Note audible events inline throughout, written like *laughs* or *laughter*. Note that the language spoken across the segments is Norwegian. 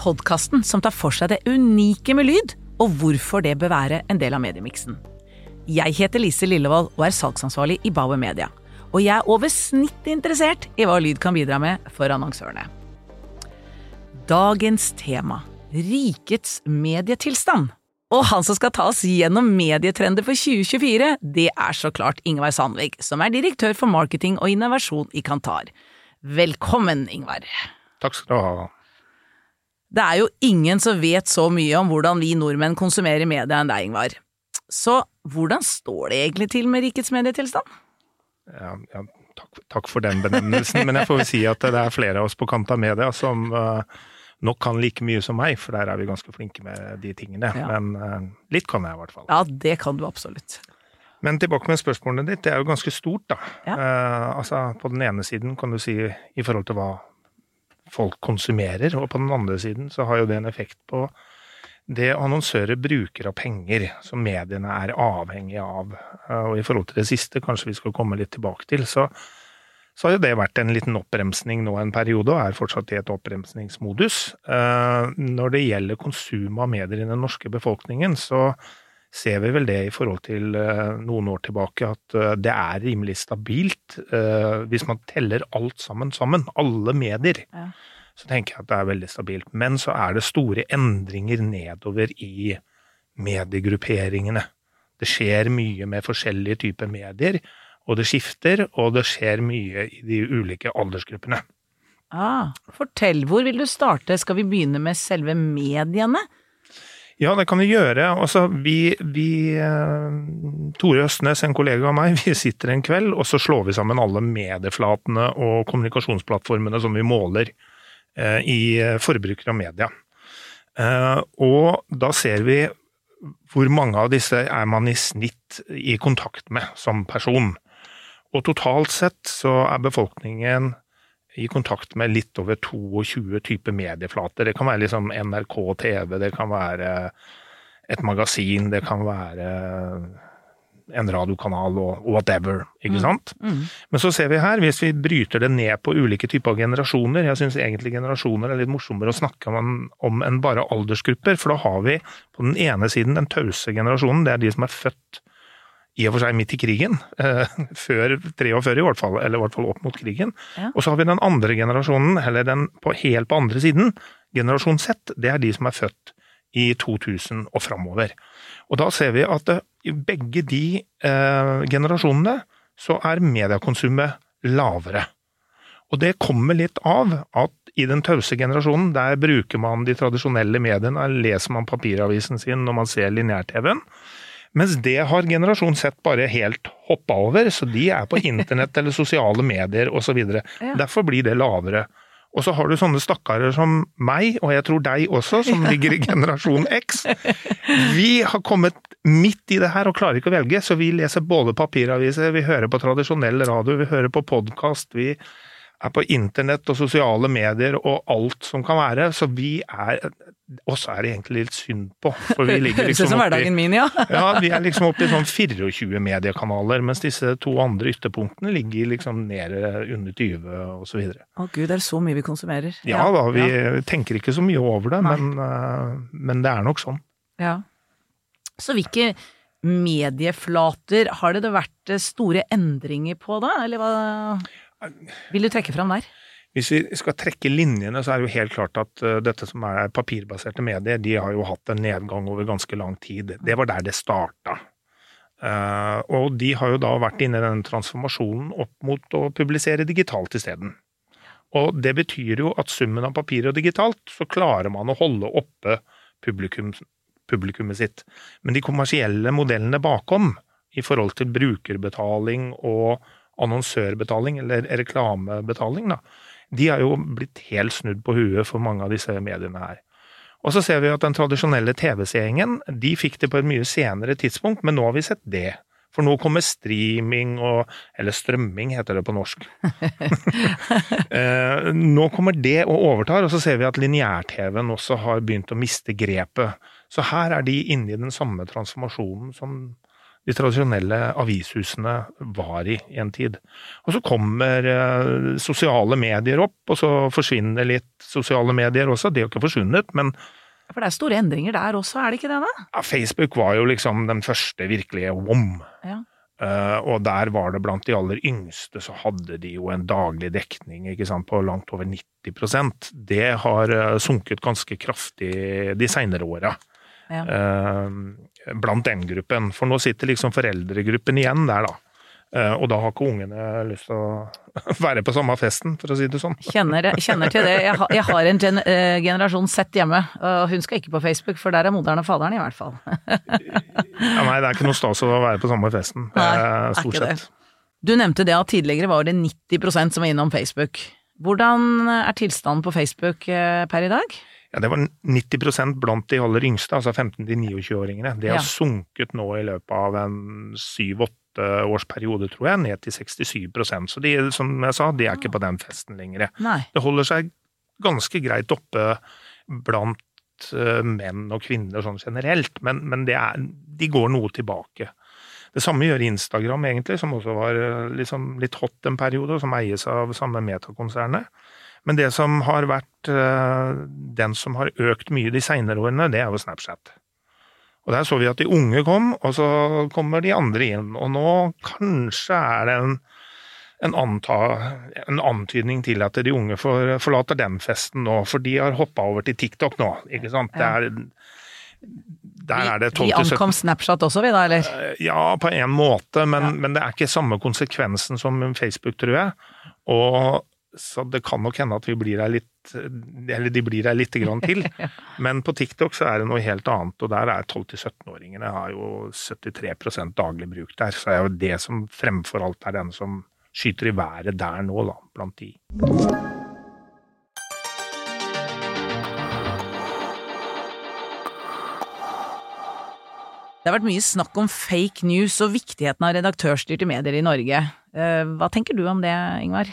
podkasten som tar for seg det unike med lyd, og hvorfor det bør være en del av mediemiksen. Jeg heter Lise Lillevold og er salgsansvarlig i Bauer Media. Og jeg er over snittet interessert i hva lyd kan bidra med for annonsørene. Dagens tema rikets medietilstand. Og han som skal ta oss gjennom medietrender for 2024, det er så klart Ingvar Sandvik, som er direktør for marketing og innovasjon i Kantar. Velkommen, Ingvar. Takk skal du ha. Det er jo ingen som vet så mye om hvordan vi nordmenn konsumerer media enn deg, Ingvar. Så hvordan står det egentlig til med rikets medietilstand? Ja, ja, takk, takk, for den benevnelsen, men jeg får vel si at det er flere av oss på kant av media som uh, nok kan like mye som meg, for der er vi ganske flinke med de tingene. Ja. Men uh, litt kan jeg i hvert fall. Ja, det kan du absolutt. Men tilbake med spørsmålet ditt. Det er jo ganske stort, da. Ja. Uh, altså, på den ene siden kan du si i forhold til hva folk konsumerer, og på den andre siden så har jo det en effekt på det annonsører bruker av penger, som mediene er avhengige av. Og i forhold til det siste, kanskje vi skal komme litt tilbake til, så, så har jo det vært en liten oppbremsning nå en periode, og er fortsatt i et oppbremsningsmodus. Eh, når det gjelder konsum av medier i den norske befolkningen, så ser vi vel det i forhold til eh, noen år tilbake, at eh, det er rimelig stabilt. Hvis man teller alt sammen sammen, alle medier. Ja så tenker jeg at det er veldig stabilt. Men så er det store endringer nedover i mediegrupperingene. Det skjer mye med forskjellige typer medier, og det skifter, og det skjer mye i de ulike aldersgruppene. Ah, fortell, hvor vil du starte? Skal vi begynne med selve mediene? Ja, det kan vi gjøre. Altså, vi, vi eh, Tore Østnes, en kollega av meg, *laughs* vi sitter en kveld, og så slår vi sammen alle medieflatene og kommunikasjonsplattformene som vi måler. Eh, i forbruker forbrukere og media. Eh, og da ser vi hvor mange av disse er man i snitt i kontakt med som person. Og totalt sett så er befolkningen i kontakt med litt over 22 typer medieflater. Det kan være liksom NRK TV, det kan være et magasin, det kan være en radiokanal og whatever, ikke mm. sant. Mm. Men så ser vi her, hvis vi bryter det ned på ulike typer generasjoner Jeg syns egentlig generasjoner er litt morsommere å snakke om, om enn bare aldersgrupper, for da har vi på den ene siden den tause generasjonen, det er de som er født i og for seg midt i krigen, eh, *laughs* før 43 i hvert fall, eller i hvert fall opp mot krigen. Ja. Og så har vi den andre generasjonen, eller den på, helt på andre siden, generasjon Z, det er de som er født i 2000 og framover. Og da ser vi at i begge de eh, generasjonene så er mediekonsumet lavere. Og det kommer litt av at i den tause generasjonen, der bruker man de tradisjonelle mediene, leser man papiravisen sin når man ser lineær-TV-en. Mens det har generasjon sett bare helt hoppa over, så de er på *laughs* internett eller sosiale medier osv. Ja. Derfor blir det lavere. Og så har du sånne stakkarer som meg, og jeg tror deg også, som ligger i generasjon X. *laughs* Vi har kommet midt i det her og klarer ikke å velge, så vi leser både papiraviser, vi hører på tradisjonell radio, vi hører på podkast, vi er på internett og sosiale medier og alt som kan være. Så vi er Oss er det egentlig litt synd på, for vi ligger *laughs* liksom som hverdagen min, ja. *laughs* ja, vi er liksom oppe i sånn 24 mediekanaler, mens disse to andre ytterpunktene ligger liksom nede under 20 og så videre. Å gud, det er så mye vi konsumerer. Ja, ja da, vi ja. tenker ikke så mye over det, men, uh, men det er nok sånn. Ja. Så hvilke medieflater har det vært store endringer på da, eller hva vil du trekke fram der? Hvis vi skal trekke linjene, så er det jo helt klart at uh, dette som er papirbaserte medier, de har jo hatt en nedgang over ganske lang tid. Det var der det starta. Uh, og de har jo da vært inne i den transformasjonen opp mot å publisere digitalt isteden. Og det betyr jo at summen av papir og digitalt, så klarer man å holde oppe publikum, publikummet sitt. Men de kommersielle modellene bakom, i forhold til brukerbetaling og annonsørbetaling, eller reklamebetaling, da, de har jo blitt helt snudd på huet for mange av disse mediene her. Og så ser vi at den tradisjonelle TV-seingen, de fikk det på et mye senere tidspunkt, men nå har vi sett det. For nå kommer streaming og Eller strømming, heter det på norsk. *laughs* Eh, nå kommer det og overtar, og så ser vi at lineær-TV-en også har begynt å miste grepet. Så her er de inne i den samme transformasjonen som de tradisjonelle avishusene var i en tid. Og så kommer eh, sosiale medier opp, og så forsvinner litt sosiale medier også. De har ikke forsvunnet, men For det er store endringer der også, er det ikke det? da? ja, Facebook var jo liksom den første virkelige WOM. Ja. Uh, og der var det blant de aller yngste, så hadde de jo en daglig dekning ikke sant, på langt over 90% Det har eh, sunket ganske kraftig de seinere åra. Ja. eh, blant den gruppen. For nå sitter liksom foreldregruppen igjen der, da. Eh, og da har ikke ungene lyst til å *laughs* være på samme festen, for å si det sånn. Kjenner, kjenner til det. Jeg har, jeg har en gen, eh, generasjon sett hjemme, og hun skal ikke på Facebook, for der er moderen og faderen i hvert fall. *laughs* Ja, nei, det er ikke noe stas å være på samme festen, Nei, stort det. sett. Du nevnte det at tidligere var det 90% som var innom Facebook. Hvordan er tilstanden på Facebook eh, per i dag? Ja, Det var 90% blant de aller yngste, altså 15-29-åringene. Det har Ja. sunket nå i løpet av en syv-åtte års periode, tror jeg, ned til 67% Så de, som jeg sa, de er ikke på den festen lenger. Nei. Det holder seg ganske greit oppe blant eh, menn og kvinner sånn generelt, men, men det er, de går noe tilbake. Det samme gjør Instagram, egentlig, som også var eh, liksom litt hot en periode, og som eies av samme metakonsernet. Men det som har vært eh, den som har økt mye de seinere årene, det er jo Snapchat. Og der så vi at de unge kom, og så kommer de andre inn. Og nå kanskje er det en, en, anta, en antydning til at de unge får, forlater den festen nå, for de har hoppa over til TikTok nå, ikke sant. Det er, der er det Vi ankom Snapchat også, vi da, eller? ja, på en måte, men, Ja. men det er ikke samme konsekvensen som Facebook, tror jeg. Og så det kan nok hende at vi blir her litt Eller de blir her lite grann til. *laughs* Men på TikTok så er det noe helt annet, og der er 12-17-åringene har jo 73% daglig bruk der. Så er jo det som fremfor alt er den som skyter i været der nå, da, blant de. Det har vært mye snakk om fake news og viktigheten av redaktørstyrte medier i Norge. Eh, Hva tenker du om det, Ingvar?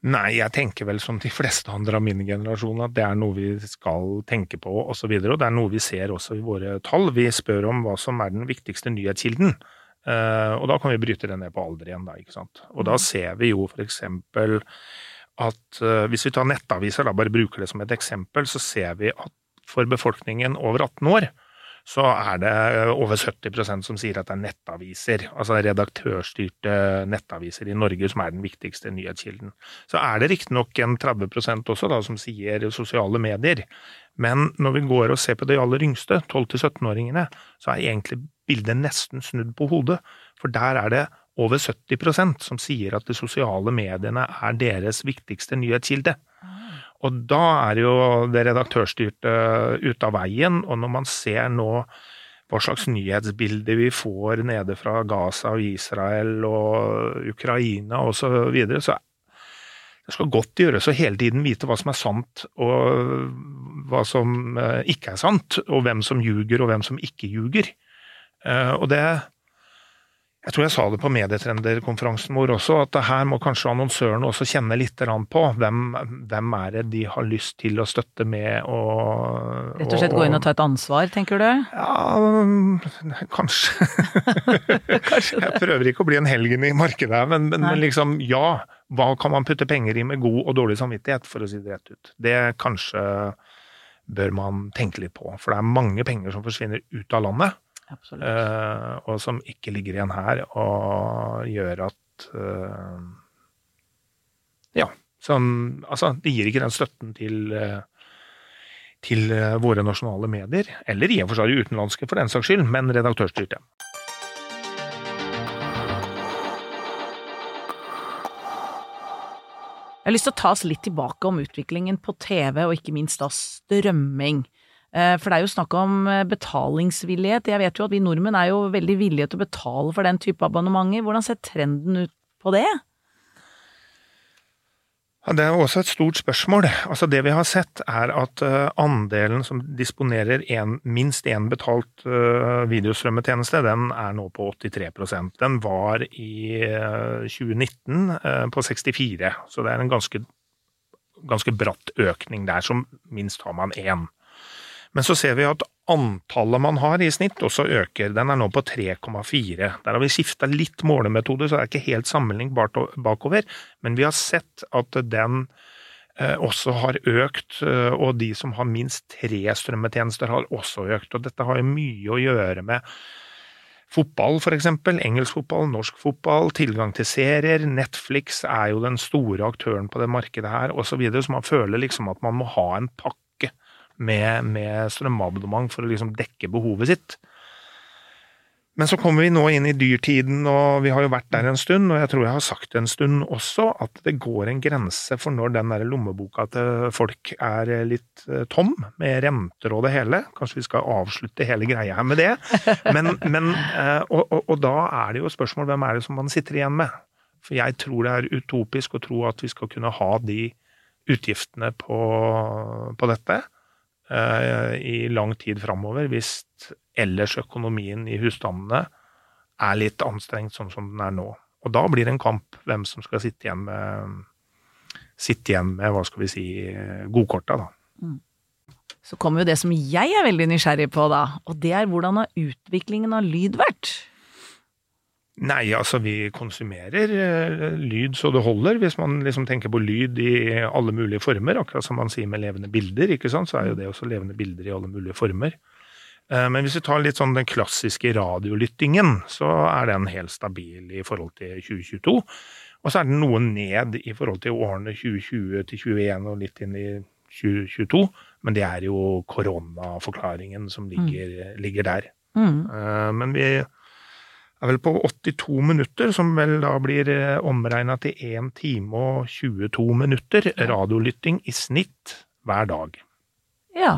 Nei, jeg tenker vel som de fleste andre av min generasjon at det er noe vi skal tenke på osv. Og, så videre, og det er noe vi ser også i våre tall. Vi spør om hva som er den viktigste nyhetskilden. Eh, og da kan vi bryte det ned på alder igjen, da. ikke sant? Og da ser vi jo eksempel at eh, hvis vi tar nettaviser, da bare bruker det som et eksempel, så ser vi at for befolkningen over 18 år så er det over 70% som sier at det er nettaviser, altså redaktørstyrte nettaviser i Norge som er den viktigste nyhetskilden. Så er det riktignok en 30% også da, som sier sosiale medier, men når vi går og ser på de aller yngste, 12-17-åringene, så er egentlig bildet nesten snudd på hodet, for der er det over 70% som sier at de sosiale mediene er deres viktigste nyhetskilde. Og da er jo det redaktørstyrte ute av veien, og når man ser nå hva slags nyhetsbilde vi får nede fra Gaza og Israel og Ukraina osv., så, videre, så det skal godt gjøres å hele tiden vite hva som er sant og hva som eh, ikke er sant, og hvem som ljuger og hvem som ikke ljuger. Eh, Og det jeg tror jeg sa det på medietrenderkonferansen vår også, at her må kanskje annonsørene også kjenne litt på. Hvem, hvem er det de har lyst til å støtte med og Rett og slett gå inn og ta et ansvar, tenker du? Ja, kanskje. *laughs* Jeg prøver ikke å bli en helgen i markedet her, men, men, men liksom, ja. Hva kan man putte penger i med god og dårlig samvittighet, for å si det rett ut. Det kanskje bør man tenke litt på, for det er mange penger som forsvinner ut av landet. Eh, og som ikke ligger igjen her, og gjør at uh, Ja. Som, altså, det gir ikke den støtten til uh, til våre nasjonale medier, eller i og for seg utenlandske for den saks skyld, men redaktørstyrte. Jeg har lyst til å ta oss litt tilbake om utviklingen på TV, og ikke minst da strømming. Eh, For det er jo snakk om eh, betalingsvillighet. Jeg vet jo at vi nordmenn er jo veldig villige til å betale for den type abonnementer. Hvordan ser trenden ut på det? Ja, det er også et stort spørsmål. Altså Det vi har sett, er at uh, andelen som disponerer en, minst én betalt videostrømmetjeneste, den er nå på 83% Den var i uh, 2019 på 64 så det er en ganske, ganske bratt økning der. Som minst har man én. Men så ser vi at antallet man har i snitt også øker. Den er nå på 3,4. Der har vi skifta litt målemetode, så det er ikke helt sammenlignbart bakover. Men vi har sett at den eh, også har økt, eh, og de som har minst tre strømmetjenester har også økt. Og dette har jo mye å gjøre med Fotball, eksempel. Engelsk fotball, norsk fotball, tilgang til serier. Netflix er jo den store aktøren på det markedet her, osv. Så, videre, så man føler liksom at man må ha en pakke med, med strømabonnement for å liksom dekke behovet sitt. Men så kommer vi nå inn i dyrtiden, og vi har jo vært der en stund, og jeg tror jeg har sagt en stund også, at det går en grense for når den der lommeboka til folk er litt eh, tom, med renter og det hele. Kanskje vi skal avslutte hele greia her med det. Men, men eh, og, og, og, da er det jo spørsmål hvem er det som man sitter igjen med? For jeg tror det er utopisk å tro at vi skal kunne ha de utgiftene på, på dette. Eh, i lang tid framover, hvis ellers økonomien i husstandene er litt anstrengt sånn som den er nå. Og da blir det en kamp hvem som skal sitte igjen med, sitte igjen med hva skal vi si, godkorta, da. Mm. Så kommer jo det som jeg er veldig nysgjerrig på, da, og det er hvordan har utviklingen av lyd vært? Nei, altså vi konsumerer uh, lyd så det holder, hvis man liksom tenker på lyd i alle mulige former. Akkurat som man sier med levende bilder, ikke sant? så er jo det også levende bilder i alle mulige former. Uh, men hvis vi tar litt sånn den klassiske radiolyttingen, så er den helt stabil i forhold til 2022. Og så er den noe ned i forhold til årene 2020 til 2021 og litt inn i 2022. Men det er jo koronaforklaringen som ligger, mm. ligger der. Mm. Uh, men vi er vel på 82 minutter, som vel da blir eh, omregna til 1 time og 22 minutter radiolytting i snitt hver dag. Ja.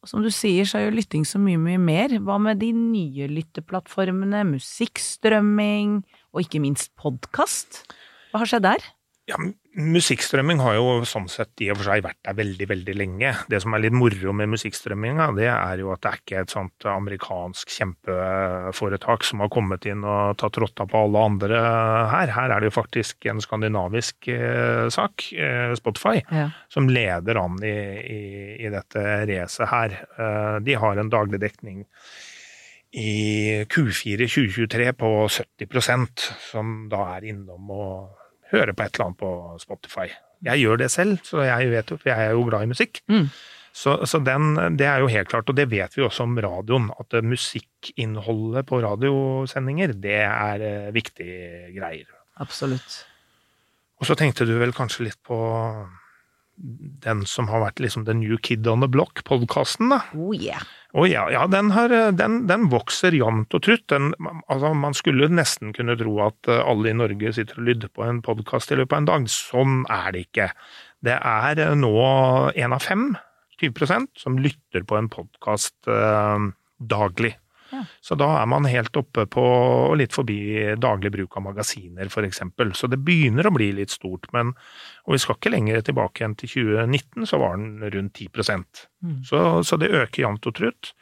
Og som du sier, så er jo lytting så mye, mye mer. Hva med de nye lytteplattformene, musikkstrømming og ikke minst podkast? Hva har skjedd der? Ja, Musikkstrømming har jo sånn sett i og for seg vært der veldig veldig lenge. Det som er litt moro med musikkstrømminga, det er jo at det er ikke et sånt amerikansk kjempeforetak som har kommet inn og tatt rotta på alle andre her. Her er det jo faktisk en skandinavisk eh, sak, eh, Spotify, ja. som leder an i, i, i dette racet her. Eh, de har en daglig dekning i Q4 2023 på 70% som da er innom og høre på et eller annet på Spotify. Jeg gjør det selv, så jeg vet jo, for jeg er jo glad i musikk. Mm. Så, så den, det er jo helt klart, og det vet vi også om radioen, at musikkinnholdet på radiosendinger, det er eh, viktige greier. Absolutt. Og så tenkte du vel kanskje litt på den som har vært liksom the new kid on the block-podkasten. Oh yeah. Oh, ja, ja den, har, den, den, vokser jevnt og trutt. Den, altså, man skulle nesten kunne tro at eh, alle i Norge sitter og lytter på en podkast i løpet av en dag. Sånn er det ikke. Det er eh, nå én av fem, 20% som lytter på en podkast eh, daglig. Så da er man helt oppe på og litt forbi daglig bruk av magasiner, f.eks. Så det begynner å bli litt stort. Men, og vi skal ikke lenger tilbake enn til 2019, så var den rundt 10 mm. så, så det øker jevnt og trutt.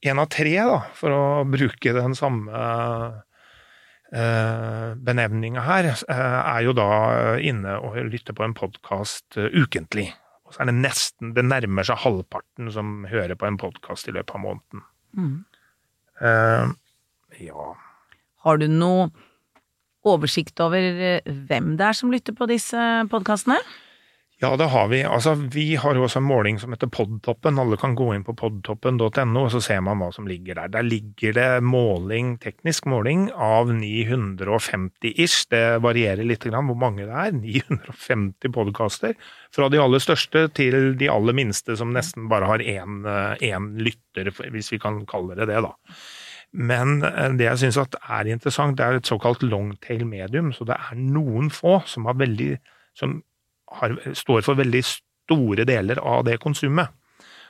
Én av tre, da, for å bruke den samme eh, benevninga her, eh, er jo da inne og lytter på en podkast eh, ukentlig. Og så er det nesten Det nærmer seg halvparten som hører på en podkast i løpet av måneden. Mm. Uh, ja. Har du noe oversikt over eh, hvem det er som lytter på disse podkastene? Ja, det har vi. Altså, vi har jo også en måling som heter Podtoppen. Alle kan gå inn på podtoppen.no, og så ser man hva som ligger der. Der ligger det måling, teknisk måling av 950 ish. Det varierer litt grann hvor mange det er. 950 podkaster. Fra de aller største til de aller minste, som nesten bare har én eh, lytter, hvis vi kan kalle det det, da. Men eh, det jeg syns er interessant, det er et såkalt longtail medium. Så det er noen få som har veldig som har, står for veldig store deler av det konsumet.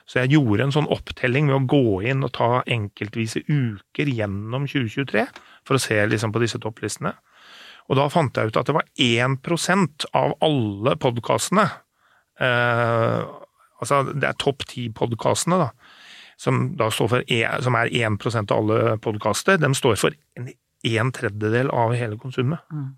Så jeg gjorde en sånn opptelling med å gå inn og ta enkeltvise uker gjennom 2023 for å se liksom på disse topplistene. Og da fant jeg ut at det var 1% av alle podkastene eh, Altså, det er topp ti-podkastene, da. Som, da for, som er 1% av alle podkaster. De står for en, en tredjedel av hele konsumet. Mm.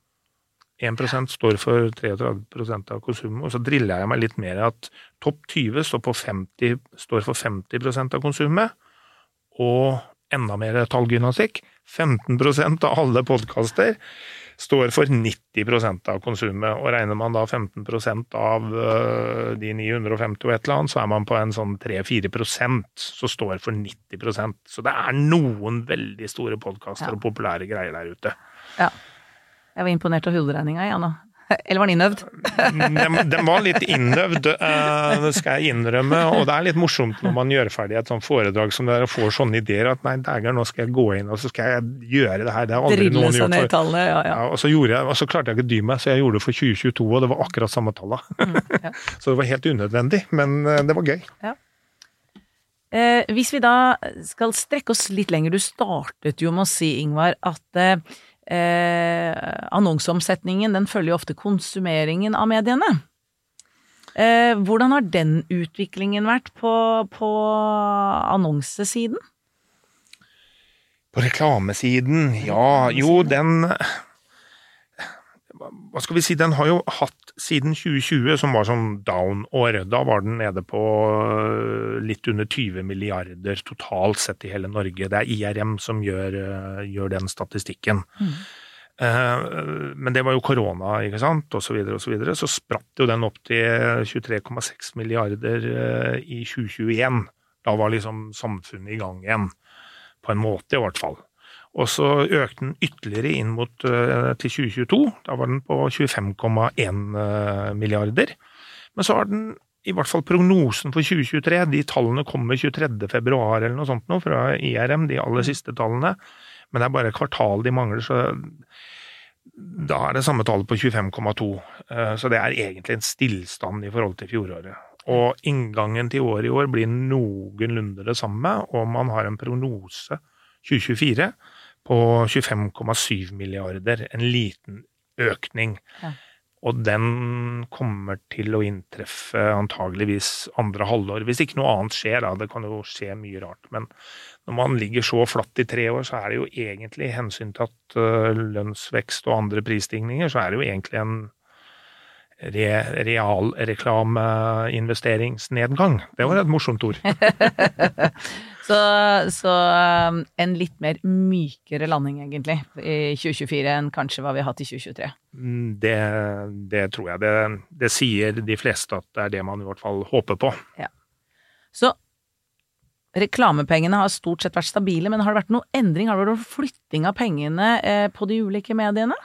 1% står for 33% av konsumet, og så driller jeg meg litt mer i at topp 20 står, 50, står for 50% av konsumet, og enda mer tallgymnastikk. 15% av alle podkaster står for 90% av konsumet, og regner man da 15 av øh, de 950 og et eller annet, så er man på en sånn 3-4% som står for 90% Så det er noen veldig store podkaster Ja. og populære greier der ute. Ja. Jeg var imponert av hoderegninga, jeg nå. *laughs* Eller var den innøvd? Den, den var litt innøvd, eh, det skal jeg innrømme. Og det er litt morsomt når man gjør ferdig et sånt foredrag som det der og får sånne ideer at nei, dæger, nå skal jeg gå inn og så skal jeg gjøre det her. Det har aldri Drille noen gjort tallene, ja, ja. Ja, og, så gjorde jeg, og så klarte jeg ikke å dy meg, så jeg gjorde det for 2022, og det var akkurat samme tallet. Mm, ja. *laughs* så det var helt unødvendig, men eh, det var gøy. Eh, hvis vi da skal strekke oss litt lenger, du startet jo med å si, Ingvar, at eh, eh, annonseomsetningen den følger jo ofte konsumeringen av mediene. Eh, hvordan har den utviklingen vært på, på annonsesiden? På reklamesiden, ja, jo, den Hva skal vi si, den har jo hatt siden 2020, som var sånn down-år. Da var den nede på øh, litt under 20 milliarder totalt sett i hele Norge. Det er IRM som gjør, øh, gjør den statistikken. Mm. Men det var jo korona, ikke sant, og så videre og så. Så spratt jo den opp til 23,6 milliarder eh, i 2021. Da var liksom samfunnet i gang igjen. På en måte, i hvert fall. Og så økte den ytterligere inn mot eh, til 2022. Da var den på 25,1 eh, milliarder. Men så har den i hvert fall prognosen for 2023, de tallene kommer 23. februar eller noe sånt nå fra IRM, de aller siste tallene. Men det er bare kvartal de mangler, så da er det samme tallet på 25,2. Eh, Så det er egentlig en stillstand i forhold til fjoråret. Og inngangen til året i år blir noenlunde det samme, og man har en prognose 2024 på 25,7 milliarder. En liten økning. Ja. Og den kommer til å inntreffe antageligvis andre halvår, hvis ikke noe annet skjer. da, Det kan jo skje mye rart. Men når man ligger så flatt i tre år, så er det jo egentlig, hensyntatt uh, lønnsvekst og andre prisstigninger, så er det jo egentlig en re realreklameinvesteringsnedgang. Det var et morsomt ord. *laughs* Så, så um, en litt mer mykere landing, egentlig, i 2024 enn kanskje hva vi har hatt i 2023. Mm, Det, det tror jeg. Det, det sier de fleste at det er det man i hvert fall håper på. Så reklamepengene har stort sett vært stabile, men har det vært noe endring? Har det vært flytting av pengene eh, på de ulike mediene?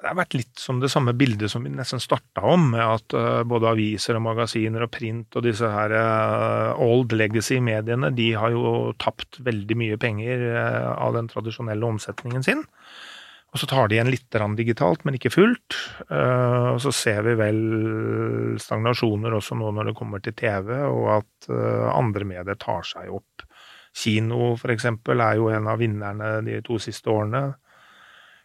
Det har vært litt som det samme bildet som vi nesten starta om, med at eh, både aviser og magasiner og print og disse her eh, old legacy-mediene, de har jo tapt veldig mye penger eh, av den tradisjonelle omsetningen sin. Og så tar de igjen litt digitalt, men ikke fullt. Og så ser vi vel stagnasjoner også nå når det kommer til TV, og at andre medier tar seg opp. Kino, for eksempel, er jo en av vinnerne de to siste årene.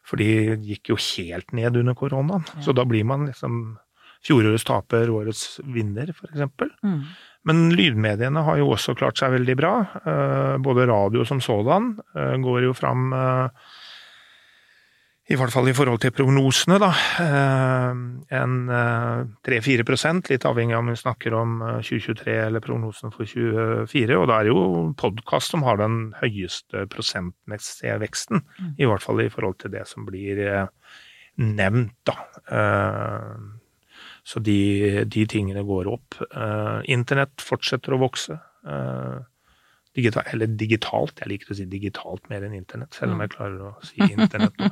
For de gikk jo helt ned under koronaen. Så da blir man liksom fjorårets taper, årets vinner, eksempel. Mm. Men lydmediene har jo også klart seg veldig bra. Eh, Både radio som sådan eh, går jo fram eh, i hvert fall i forhold til prognosene, da. eh, En eh, 3-4 litt avhengig av om vi snakker om eh, 2023 eller prognosen for 2024. Og da er det jo podkast som har den høyeste prosentmessige veksten. I hvert fall i forhold til det som blir eh, nevnt, da. Eh, Så de, de tingene går opp. Eh, Internett fortsetter å vokse. Eh, Digital, eller digitalt, jeg liker å si digitalt mer enn internett, selv om jeg klarer å si internett nå.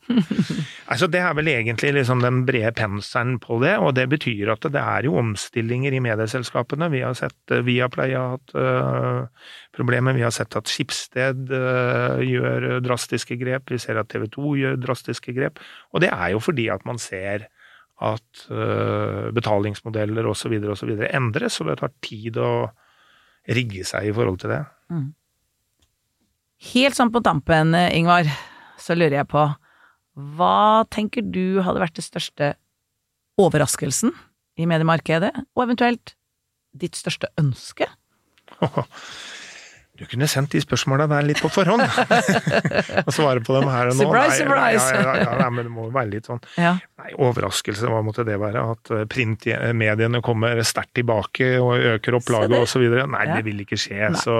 *laughs* altså, det er vel egentlig liksom den brede penselen på det, og det betyr at det er jo omstillinger i medieselskapene. Vi har sett uh, Viaplay har hatt uh, problemer, vi har sett at Skipsted uh, gjør drastiske grep, vi ser at TV 2 gjør drastiske grep, og det er jo fordi at man ser at uh, betalingsmodeller osv. osv. endres, og det tar tid å rigge seg i forhold til det. Helt sånn på tampen, eh, Ingvar, så lurer jeg på Hva tenker du hadde vært det største overraskelsen i mediemarkedet, og eventuelt ditt største ønske? *laughs* Du kunne sendt de spørsmåla der litt på forhånd, *laughs* og svare på dem her og nå. Surprise, Nei, surprise! Ja, ja, ja, nei, men det må jo være litt sånn. Nei, overraskelse, hva måtte det være? At eh, printmediene kommer sterkt tilbake og øker opplaget osv.? Nei, det vil ikke skje. Nei. Så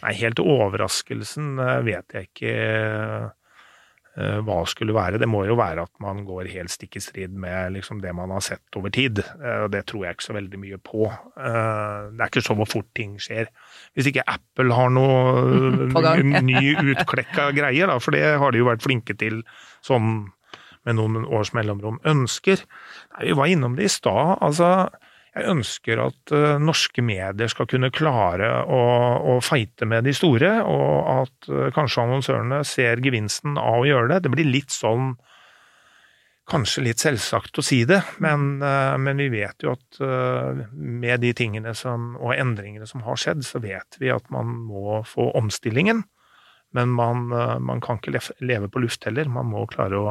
nei, helt overraskelsen eh, vet jeg ikke eh, hva skulle være. Det må jo være at man går helt stikk i strid med liksom, det man har sett over tid. Eh, Og det tror jeg ikke så veldig mye på. Eh, Det er ikke så hvor fort ting skjer. Hvis ikke Apple har noe *laughs* ny utklekka greier, da, for det har de jo vært flinke til sånn med noen års mellomrom. Ønsker Nei, Vi var innom det i stad. Altså, jeg ønsker at eh, norske medier skal kunne klare å, å fighte med de store, og at eh, kanskje annonsørene ser gevinsten av å gjøre det. Det blir litt sånn Kanskje litt selvsagt å si det, men, eh, men vi vet jo at med de tingene som, og endringene som har skjedd, så vet vi at man må få omstillingen. Men man, man kan ikke leve på luft heller. Man må klare å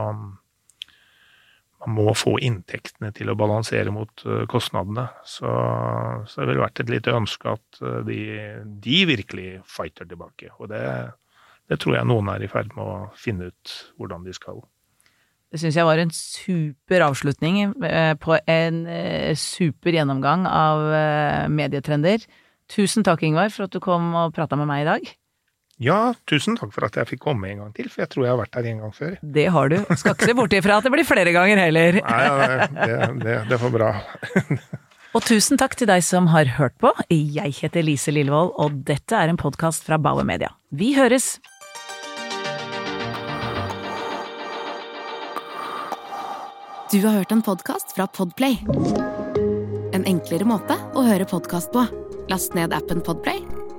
man må få inntektene til å balansere mot eh, kostnadene. Så, så det ville vært et lite ønske at eh, de, de virkelig fighter tilbake. Og det, det tror jeg noen er i ferd med å finne ut hvordan de skal. Det syns jeg var en super avslutning eh, på en super gjennomgang av medietrender. Tusen takk, Ingvar, for at du kom og prata med meg i dag. Ja, tusen takk for at jeg fikk komme en gang til, for jeg tror jeg har vært her en gang før. Det har du. Skal ikke se bort ifra at det blir flere ganger heller. Nei, ja, det, det, det får bra. *laughs* Og tusen takk til deg som har hørt på. Jeg heter Lise Lillevold, og dette er en podkast fra Bauer Media. Vi høres! Du har hørt en podkast fra Podplay. En enklere måte å høre podkast på. Last ned appen Podplay,